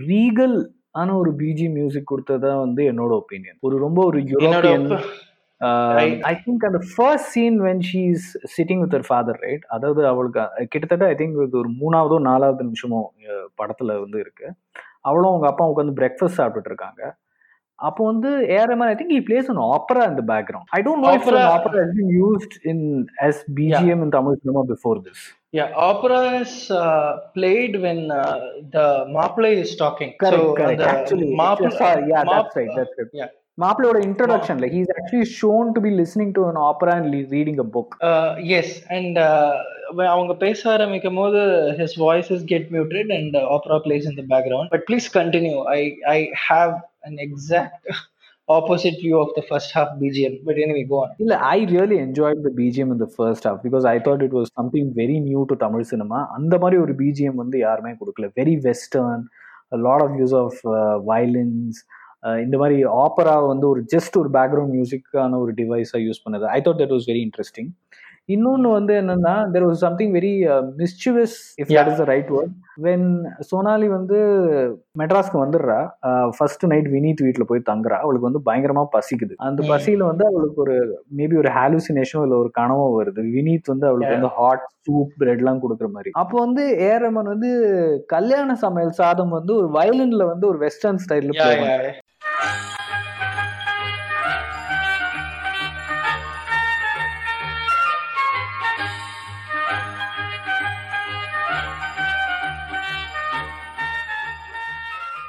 ரீகல் ஆன ஒரு பிஜி மியூசிக் கொடுத்ததா வந்து என்னோட ஒப்பீனியன் ஒரு ரொம்ப ஒரு யூரோப்பியன் ஐ திங்க் அந்த first scene when she is sitting with her father right அதாவது அவளுக்கு கிட்டத்தட்ட ஐ திங்க் இது ஒரு மூணாவதோ நாலாவது நிமிஷமோ படத்துல வந்து இருக்கு அவளும் அவங்க அப்பா உட்காந்து பிரேக்ஃபாஸ்ட் சாப்பிட்டுட்டு இருக்காங்க அப்போ வந்து Rahman I think he plays the background i don't know opera, if an opera has been used in as bgm yeah. in tamil cinema before this yeah opera is uh, played when uh, the maple is talking correct, so correct. actually maple, yeah that's right that's right yeah மாப்பிளோட introduction like he's actually shown to be listening to an opera and reading a book yes and அவங்க பேச ஆரம்பிக்கும் போது his voices get muted and opera plays in the background but please continue I I have an exact opposite view of the first half BGM. But anyway, go on. I really enjoyed the BGM in the first half because I thought it was something very new to Tamil cinema. அந்த மாதிரி ஒரு BGM வந்து யாருமே கொடுக்கல very western lot of use of violins இந்த மாதிரி ஆப்பரா வந்து ஒரு ஜஸ்ட் ஒரு பேக்ரவுண்ட் மியூசிக்கான ஒரு டிவைஸாக யூஸ் பண்ணது. I thought that was very interesting இன்னொன்று வந்து என்னன்னா there was something very mischievous if that is the right word when Sonali வந்து மெட்ராஸ்க்கு வந்துடுறா ஃபர்ஸ்ட் நைட் வினீத் வீட்டில் போய் தங்குறா அவளுக்கு வந்து பயங்கரமா பசிக்குது. அந்த பசியில வந்து அவளுக்கு ஒரு மேபி ஒரு ஹாலுசினேஷனோ இல்லை ஒரு கனவோ வருது. வினீத் வந்து அவளுக்கு வந்து ஹாட் சூப் பிரெட்லாம் கொடுக்குற மாதிரி. அப்போ வந்து ஏரமன் வந்து கல்யாண சமையல் சாதம் வந்து ஒரு வயலின்ல வந்து ஒரு வெஸ்டர்ன் ஸ்டைல்ல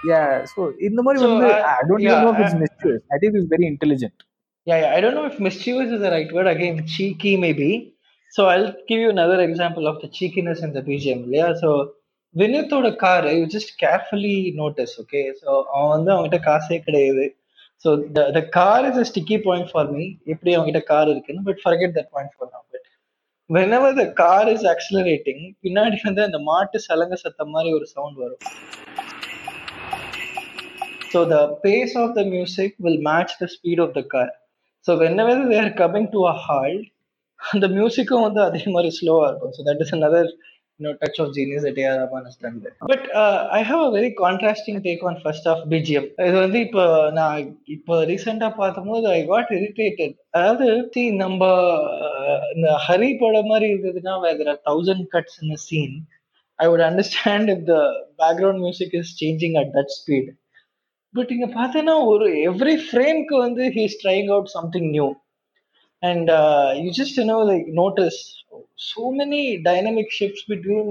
yeah so in the movie so, uh, i don't yeah, know if it's mischievous. I think he's very intelligent. Yeah, yeah i don't know if mischievous is the right word. Again cheeky maybe. So i'll give you another example of the cheekiness in the bgm yeah so வினத்தோட car you just carefully notice okay so அவன் வந்து அவங்ககிட்ட காசே கிடையாது. So the car is a sticky point for me எப்படி அவங்ககிட்ட கார் இருக்குன்னு but forget that point for நான் but whenever the car is accelerating பின்னாடி வந்து அந்த மாட்டு சலங்க சத்தம் மாதிரி ஒரு சவுண்ட் வரும். So the pace of the music will match the speed of the car so whenever they're coming to a halt அந்த மியூசிக்கும் வந்து அதே மாதிரி ஸ்லோவாக இருக்கும். So that is another you know touch of genius that A.R. Rahman has done there. But uh, I have a very contrasting take on first half BGM. இது வந்து இப்போ நான் இப்போ ரீசெண்டா பார்த்தபோது ஐ காட் இரிட்டேட்டட் அதாவது சி நம்ம இந்த ஹரி படம் மாதிரி இருந்ததுன்னா வேற thousand cuts in scene I would understand if the background music is changing at that speed but இங்க பார்த்தீங்கன்னா ஒரு எவ்ரி ஃப்ரேம்க்கு வந்து he's trying out something new and uh, you just you know like notice so many dynamic shifts between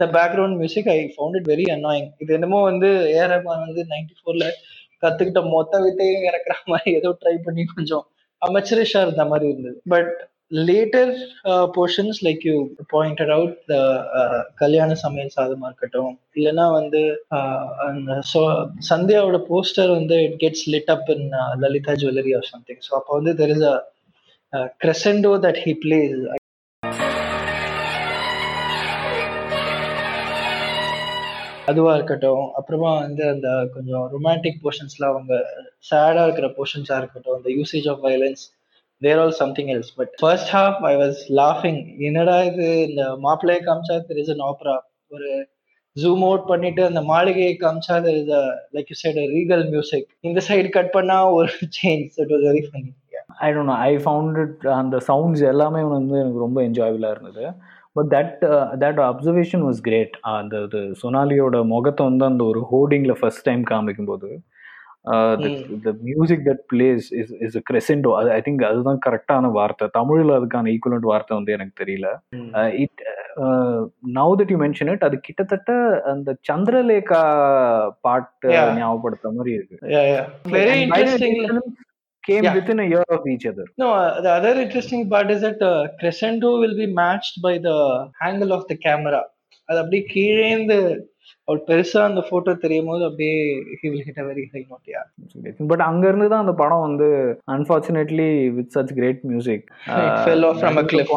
the background music. I found it very annoying. இது என்னமோ வந்து ஏஆர் வந்து நைன்டி ஃபோர்ல கத்துக்கிட்ட மொத்த வித்தையும் இறக்குற மாதிரி ஏதோ ட்ரை பண்ணி கொஞ்சம் அமைச்சரிஷா இருந்த மாதிரி இருந்தது. But later portions like you pointed out the கல்யாண சமையல் சாதமா இருக்கட்டும் இல்லைன்னா வந்து uh, அந்த சந்தியாவோட போஸ்டர் வந்து it gets lit up in Lalitha Jewellery or something so அப்போ வந்து there is a Uh, crescendo that he plays. அதுவா இருக்கட்டும். அப்புறமா வந்து அந்த கொஞ்சம் ரொமான்டிக் போர்ஷன்ஸ்லாம் அவங்க சேடாக இருக்கிற போர்ஷன்ஸா இருக்கட்டும். அந்த usage of violins they're all something else but first half I was லாஃபிங் என்னடா இது? இந்த மாப்பிள்ளையை காமிச்சா தெர் இஸ் அன் ஆப்ரா ஒரு ஜூம் அவுட் பண்ணிட்டு அந்த மாளிகையை காமிச்சா there is like you side regal music இந்த சைடு கட் பண்ணா ஒரு change it was very funny I don't know I found it அந்த சவுண்ட்ஸ் எல்லாமே வந்து எனக்கு ரொம்ப என்ஜாயபிளாக இருந்தது. But that that observation was great அந்த இது சொனாலியோட முகத்தை வந்து அந்த ஒரு ஹோர்டிங்கில் first time காமிக்கும்போது the music that plays is is crescendo அது ஐ திங்க் அதுதான் கரெக்டான வார்த்தை. தமிழில் அதுக்கான ஈக்குவலண்ட் வார்த்தை வந்து எனக்கு தெரியல. It now that you mention it அது கிட்டத்தட்ட அந்த சந்திரலேகா பாட்டு Yeah. ஞாபகப்படுத்த மாதிரி இருக்கு. Came Yeah. within a year of each other. No, uh, the other interesting part is that uh, crescendo will be matched by the angle of the camera. அது அப்படியே கீழேந்து அவர் பெருசா அந்த போட்டோ தெரியும் போது அப்படியே very high note yeah but அங்க இருந்து தான் அந்த படம் வந்து unfortunately with such great music It fell off from a cliff,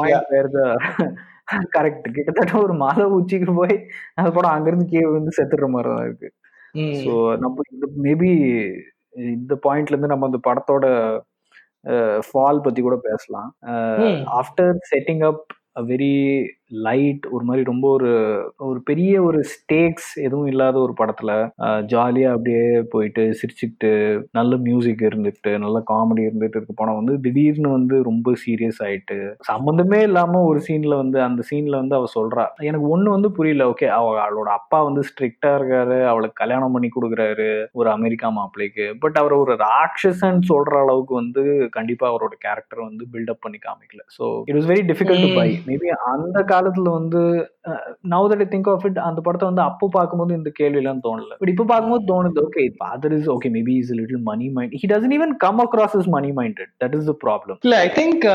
correct கிட்டத்தட்ட ஒரு மலை உச்சிக்கு போய் அந்த படம் அங்கிருந்து கீழே வந்து செத்துடுற மாதிரி தான் இருக்கு. ஸோ நம்ம மேபி இந்த பாயிண்ட்ல இருந்து நம்ம அந்த படத்தோட ஃபால் பத்தி கூட பேசலாம். After setting up very light ஒரு மாதிரி ரொம்ப ஒரு ஒரு பெரிய ஒரு ஸ்டேக்ஸ் எதுவும் இல்லாத ஒரு படத்துல ஜாலியா அப்படியே போயிட்டு சிரிச்சுக்கிட்டு நல்ல மியூசிக் இருந்துட்டு நல்ல காமெடி இருந்துட்டு இருக்க படம் வந்து திடீர்னு வந்து ரொம்ப சீரியஸ் ஆயிட்டு சம்மந்தமே இல்லாம ஒரு சீன்ல வந்து அந்த சீன்ல வந்து அவ சொல்றா எனக்கு ஒண்ணு வந்து புரியல ஓகே அவ அவளோட அப்பா வந்து ஸ்ட்ரிக்டா இருக்காரு அவளுக்கு கல்யாணம் பண்ணி கொடுக்குறாரு ஒரு அமெரிக்கா மாப்பிள்ளைக்கு பட் அவர் ஒரு ராட்சசன் சொல்ற அளவுக்கு வந்து கண்டிப்பா அவரோட கேரக்டர் வந்து பில்டப் பண்ணி காமிக்கல so it was very difficult to. By maybe அந்த காலத்துல வந்து now that think of it அந்த படத்தை வந்து அப்போ பார்க்கும்போது இந்த கேள்வி எல்லாம் தோணல. பட் இப்போ பார்க்கும்போது தோணுது okay father is okay maybe is little money mind he doesn't even come across is money minded that is the problem இல்ல I think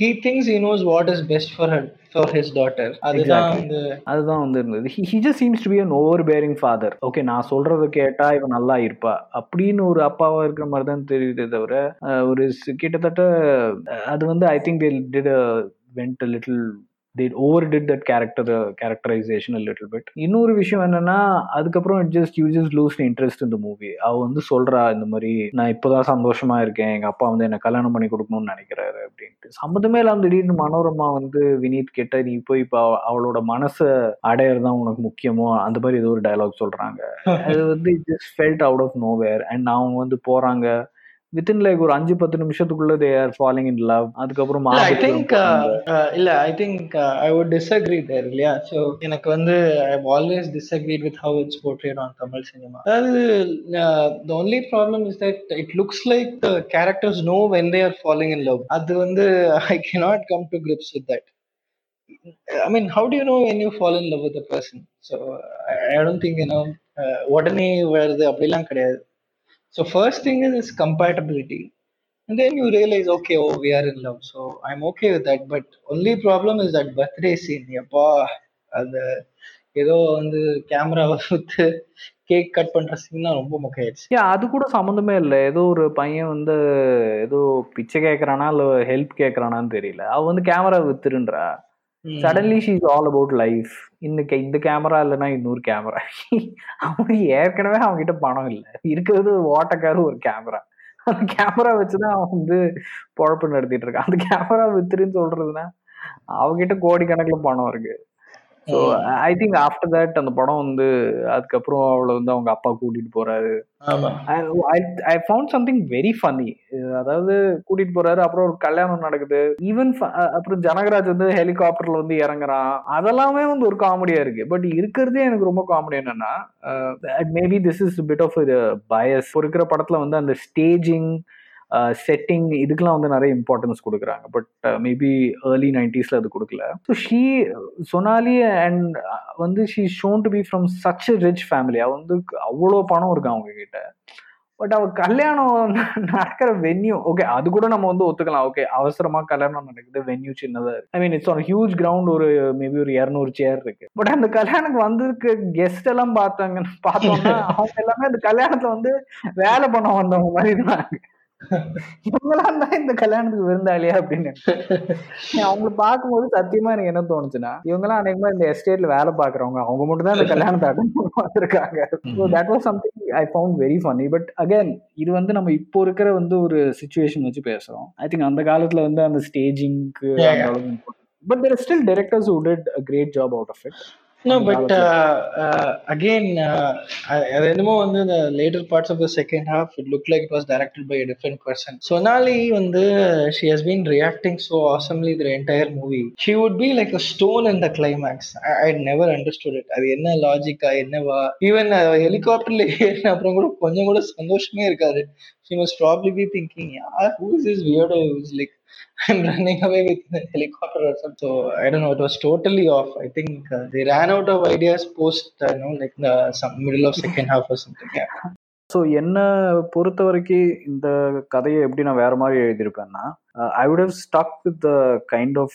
he thinks he knows what is best for her for his daughter. அதுதான். வந்து அதுதான் வந்து இருந்தது. He just seems to be an overbearing father okay நான் சொல்றத கேட்டா இவன் நல்லா இருப்பா. அப்படின்னு ஒரு அப்பாவா இருக்கிற மாதிரி தான் தெரியுதே தவிர ஒரு கிட்டத்தட்ட அது வந்து I think they did went little that character uh, characterization a little bit. இன்னொரு விஷயம் என்னன்னா அதுக்கப்புறம் you just lose the interest in the movie. அவ வந்து சொல்றா இந்த மாதிரி நான் இப்போதான் சந்தோஷமா இருக்கேன். எங்க அப்பா வந்து என்ன கல்யாணம் பண்ணி கொடுக்கணும்னு நினைக்கிறாரு அப்படின்ட்டு. சம்மந்தமே இல்லாம திடீர்னு மனோரமா வந்து வினீத் கிட்ட நீ போய் இப்போ அவ- அவளோட மனசை அடையறதுதான் உனக்கு முக்கியமோ? அந்த மாதிரி ஏதோ ஒரு டயலாக் சொல்றாங்க. அது வந்து just felt out of nowhere and அவங்க வந்து போறாங்க. வித்தின் லைக் ஒரு அஞ்சு பத்து நிமிஷத்துக்குள்ள they are falling in love அதுக்கப்புறம் ஐ திங்க். இல்ல I think I would disagree there இல்லையா? ஸோ எனக்கு வந்து I always disagreed with how it's portrayed on Tamil cinema அதாவது the only problem is that it looks like the characters no when they are following in love அது வந்து I cannot come to grips with that. I mean, how do you know when you fall in love with a person? So I, I don't think you know uh, உடனே வருது அப்படிலாம் கிடையாது. So first thing is, is compatibility and then you realize okay oh we are in love so i'm okay with that. But only problem is that birthday scene. எப்பா அந்த ஏதோ வந்து கேமராவை வித்து கேக் கட் பண்ற சீன்லாம் ரொம்ப முக்கியாயிடுச்சு ஏன் அது கூட சம்மந்தமே இல்லை. ஏதோ ஒரு பையன் வந்து ஏதோ பிச்சை கேட்கறானா இல்லை ஹெல்ப் கேட்கறானான்னு தெரியல. அவ வந்து camera வித்துருன்றா. Suddenly she is all about life இந்த இந்த கேமரா இல்லைன்னா இன்னொரு கேமரா அவனுக்கு ஏற்கனவே அவன்கிட்ட பணம் இல்லை. இருக்கிறது ஓட்டக்காரு ஒரு கேமரா அந்த கேமரா வச்சுதான் அவன் வந்து பொழப்பு நடத்திட்டு இருக்கான். அந்த கேமரா வித்துருன்னு சொல்றதுன்னா அவகிட்ட கோடிக்கணக்கில் பணம் இருக்கு. So I think after that அந்த படம் வந்து அதுக்கப்புறம் அவளை வந்து அவங்க அப்பா கூட்டிட்டு போறாரு. I found something very funny அதாவது கூட்டிட்டு போறாரு அப்புறம் ஒரு கல்யாணம் நடக்குது. ஈவன் அப்புறம் ஜனகராஜ் வந்து ஹெலிகாப்டர்ல வந்து இறங்குறான். அதெல்லாமே வந்து ஒரு காமெடியா இருக்கு. பட் இருக்கிறதே எனக்கு ரொம்ப காமெடி என்னன்னா maybe this is bit of bias இருக்கிற படத்துல வந்து அந்த ஸ்டேஜிங் செட்டிங் இதுக்கெல்லாம் வந்து நிறைய இம்பார்ட்டன்ஸ் கொடுக்குறாங்க. பட் மேபி ஏர்லி நைன்டிஸ்ல அது கொடுக்கல. ஸோ ஷீ சொனாலி அண்ட் வந்து she shown to be from such rich family அவ வந்து அவ்வளோ பணம் இருக்கு அவங்க கிட்ட பட் அவ கல்யாணம் நடக்கிற வென்யூ ஓகே அது கூட நம்ம வந்து ஒத்துக்கலாம். ஓகே அவசரமா கல்யாணம் நடக்குது வென்யூ சின்னதா இருக்கு. I mean it's on huge ground ஒரு மேபி ஒரு இரநூறு சேர் இருக்கு. பட் அந்த கல்யாணத்துக்கு வந்திருக்க கெஸ்ட் எல்லாம் பார்த்தாங்க பார்த்தோம்னா அவங்க எல்லாமே அந்த கல்யாணத்துல வந்து வேலை பண்ண வந்தவங்க மாதிரி இருந்தாங்க இவங்களாம் தான் இந்த கல்யாணத்துக்கு விருந்தாளியா அப்படின்னு. அவங்களை பார்க்கும்போது சத்தியமா எனக்கு என்ன தோணுச்சுன்னா இவங்கெல்லாம் அநேகமா இந்த எஸ்டேட்ல வேலை பாக்குறவங்க அவங்க மட்டும் தான் இந்த கல்யாணத்தை அட்டன் வந்திருக்காங்க so that was something I found very funny but again இது வந்து நம்ம இப்போ இருக்கிற வந்து ஒரு சுச்சுவேஷன் வச்சு பேசுறோம். ஐ திங்க் அந்த காலத்துல வந்து அந்த ஸ்டேஜிங்க்கு but there still directors a great job out of it No, but uh, uh, again, uh, அது என்னமோ வந்து the later parts of the second half, it looked like it was directed by a different person. Sonali வந்து she has been reacting so awesomely the entire movie. She would be like a stone in the climax. I, I never understood it. அது என்ன லாஜிக்கா என்னவா ஈவன் ஹெலிகாப்டர்ல ஏறின அப்புறம் கூட கொஞ்சம் கூட சந்தோஷமே இருக்காது she must probably be thinking, yeah, who is this weirdo who's like I'm running away with the helicopter or something. So I don't know. It was totally off. I think uh, they ran out of ideas post, uh, you know, like the some middle of second half or something. Yeah. So என்னை பொறுத்த வரைக்கும் இந்த கதையை எப்படி நான் வேற மாதிரி எழுதியிருப்பேன்னா I would have stuck with the kind of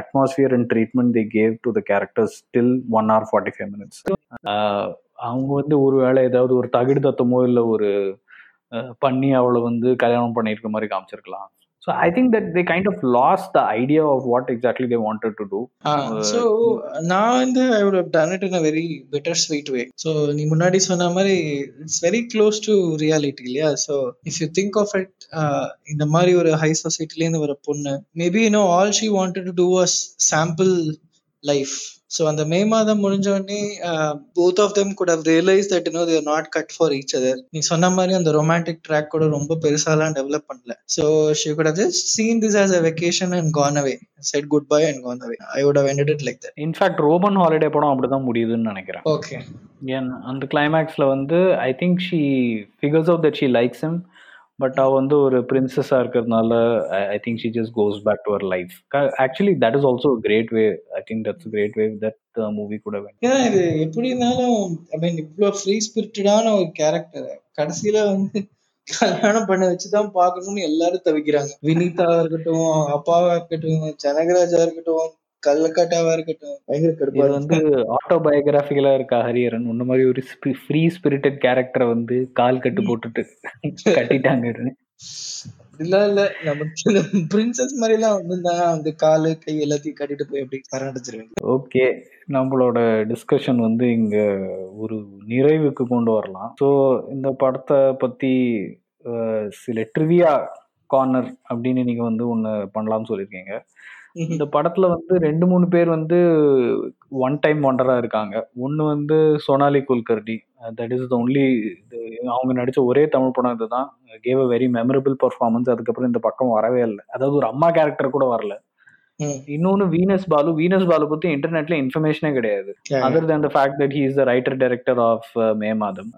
atmosphere and treatment they gave to the characters till one hour forty five minutes அவங்க வந்து ஒரு வேளை ஏதாவது ஒரு தகுடு தத்தமோ இல்லை ஒரு பண்ணி அவளை வந்து கல்யாணம் பண்ணியிருக்க மாதிரி காமிச்சிருக்கலாம் So I think that they kind of lost the idea of what exactly they wanted to do. Uh, so நான் வந்து I would have done it in a very bitter sweet way. So நீ முன்னாடி சொன்ன மாதிரி it's very close to reality இல்லையா so if you think of it இந்த மாதிரி ஒரு ஹை சொசைட்டிலேருந்து வர பொண்ணு maybe you know all she wanted to do was simple life so அந்த மே மாதம் முடிஞ்ச உடனே both of them could have realise that no they're not cut for each other நீ சொன்ன மாதிரி அந்த ரொமான்டிக் ட்ராக் கூட ரொம்ப பெருசாலாம் டெவலப் பண்ணல. So she could have just seen this as a vacation and gone away said goodbye and gone away I would have ended it like that in fact Roman Holiday படம் அப்படிதான் முடியுதுன்னு நினைக்கிறேன். ஓகே ஏன் அந்த கிளைமேக்ஸ்ல வந்து I think she figures out that she likes him but அவ வந்து ஒரு பிரின்சஸா இருக்கிறதுனால I think she just goes back to her life actually that is also great way I think that's great way that movie கூட ஏன்னா இது எப்படி இருந்தாலும் ஐ மீன் இவ்வளோ ஃப்ரீ ஸ்பிரிட்டடான ஒரு கேரக்டர் கடைசியில் வந்து கல்யாணம் பண்ண வச்சுதான் பாக்கணும்னு எல்லாரும் தவிக்கிறாங்க. வினிதா இருக்கட்டும் அப்பாவா இருக்கட்டும் ஜனகராஜா இருக்கட்டும் கல்லக்காட்டாவா இருக்கட்டும். பயங்கர கடுப்பா இது வந்து ஆட்டோபயோகிராபிக்கலா இருக்கா ஹரியரன் உன்ன மாதிரி ஒரு ஃப்ரீ ஸ்பிரிட்டட் கேரக்டரை வந்து கால் கட்டு போட்டுட்டு கட்டிட்டாங்க இல்ல இல்ல. நமக்கு பிரின்சஸ் மாதிரி எல்லாம் வந்திருந்தா அந்த காலு கை எல்லாத்தையும் கட்டிட்டு போய் அப்படி பரண்டச்சிருவேன் ஓகே நம்மளோட டிஸ்கஷன் வந்து இங்க ஒரு நிறைவுக்கு கொண்டு வரலாம். ஸோ இந்த படத்தை பத்தி சில ட்ரிவியா கார்னர் அப்படின்னு நீங்க வந்து ஒன்று பண்ணலாம்னு சொல்லியிருக்கீங்க. இந்த படத்துல வந்து ரெண்டு மூணு பேர் வந்து ஒன் டைம் ஒண்டரா இருக்காங்க. ஒன்னு வந்து Sonali Kulkarni that is the only அவங்க நடிச்ச ஒரே தமிழ் படம் இதுதான். Gave a very memorable performance அதுக்கப்புறம் இந்த பக்கம் வரவே இல்லை. அதாவது ஒரு அம்மா கேரக்டர் கூட வரல. இன்னொன்னு வீனஸ் பாலு. வீனஸ் பாலு பத்தி இன்டர்நெட்ல இன்ஃபர்மேஷனே கிடையாது. Other than the fact that he is the writer director of May மாதம்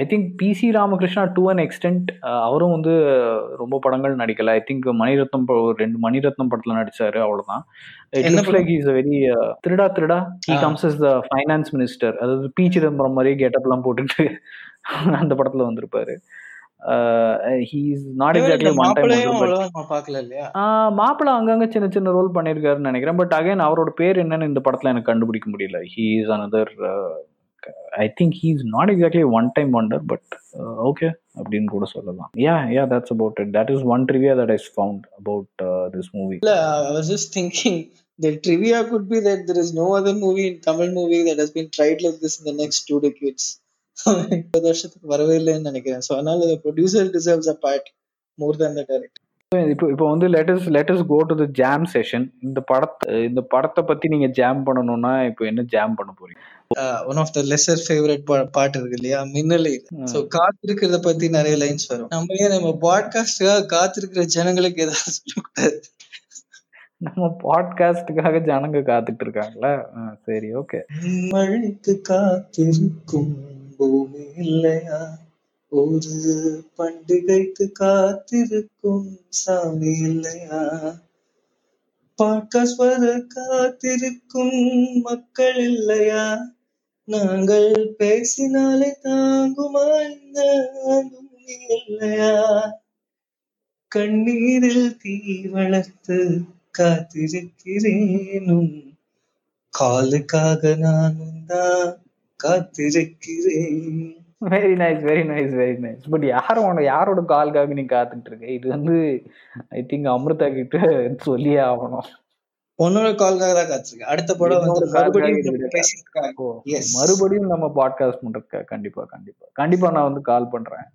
I think P C Ramakrishna to an extent அவரும் வந்து ரொம்ப படங்கள் நடிக்கல. ஐ திங்க் மணிரத்னம் ரெண்டு மணிரத்னம் படத்துல நடிச்சாரு அவ்வளவுதான். Very Thiruda Thiruda. He comes is the finance minister அதாவது பி சிதம்பரம் மாதிரி கெட்டப் எல்லாம் போட்டுட்டு அந்த படத்துல வந்திருப்பாரு. மாப்பிள்ள அங்கங்க சின்ன சின்ன ரோல் பண்ணிருக்காருன்னு நினைக்கிறேன். பட் அகைன் அவரோட பேர் என்னன்னு இந்த படத்துல எனக்கு கண்டுபிடிக்க முடியல. He is another I think he is not exactly one time wonder but okay அப்படின்னு கூட சொல்லலாம். Yeah yeah that's about it that is one trivia that is found about this movie இல்ல I was just thinking the trivia could be that there is no other movie in Tamil movie that has been tried like this in the next two decades. இருபது வருஷத்துக்கு வரவே இல்லைன்னு நினைக்கிறேன். ஸோ அதனால producer deserves a part more than the director இப்போ இப்போ வந்து let's let's go to the jam session இந்த படத்தை இந்த படத்தை பத்தி நீங்க ஜாம் பண்ணணும்னா இப்போ என்ன ஜாம் பண்ண போறீங்க? One of the lesser favourite பாட்டு இருக்கு இல்லையா? மின்னலை சோ காத்திருக்கிறத பத்தி நிறைய லைன்ஸ் வரும். நம்ம ஏன் நம்ம பாட்காஸ்டுக்காக காத்திருக்கிற ஜனங்களுக்கு ஏதாவது சொல்லக்கூடாது? நம்ம பாட்காஸ்டுக்காக ஜனங்க காத்துட்டு இருக்காங்களா? சரி ஓகே மழைக்கு காத்திருக்கும் பூமி இல்லையா ஒரு பண்டிகைக்கு காத்திருக்கும் சாமி இல்லையா? பாட்காஸ்ட் வர காத்திருக்கும் மக்கள் இல்லையா? நாங்கள் பேசினாலே தாங்குமா இந்த பூமி இல்லையா? கண்ணீரில் தீ வளர்த்து காத்திருக்கிறேனும் காலுக்காக நானும் தான் காத்திருக்கிறேன். Very nice very nice very nice but யாரோட யாரோட கால்காக நீ காத்துட்டு இருக்க இது வந்து ஐ திங்க் அமிர்தா கிட்ட சொல்லியே ஆகணும். உன்னோட கால்காக தான் காத்திருக்கேன். அடுத்த படம் வந்து மறுபடியும் மறுபடியும் நம்ம பாட்காஸ்ட் பண்றதுக்கு? கண்டிப்பா கண்டிப்பா. கண்டிப்பா நான் வந்து கால் பண்றேன்.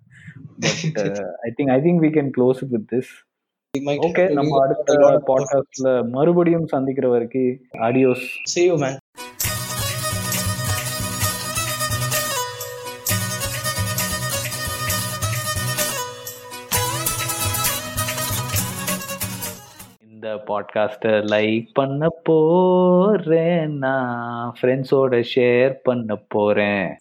I think I think we can close with this okay நம்ம அடுத்த பாட்காஸ்ட்ல மறுபடியும் சந்திக்கிற வரைக்கும் ஆடியோஸ் see you man. பாட்காஸ்ட்டை லைக் பண்ண போறேன். நான் ஃப்ரெண்ட்ஸோட ஷேர் பண்ண போறேன்.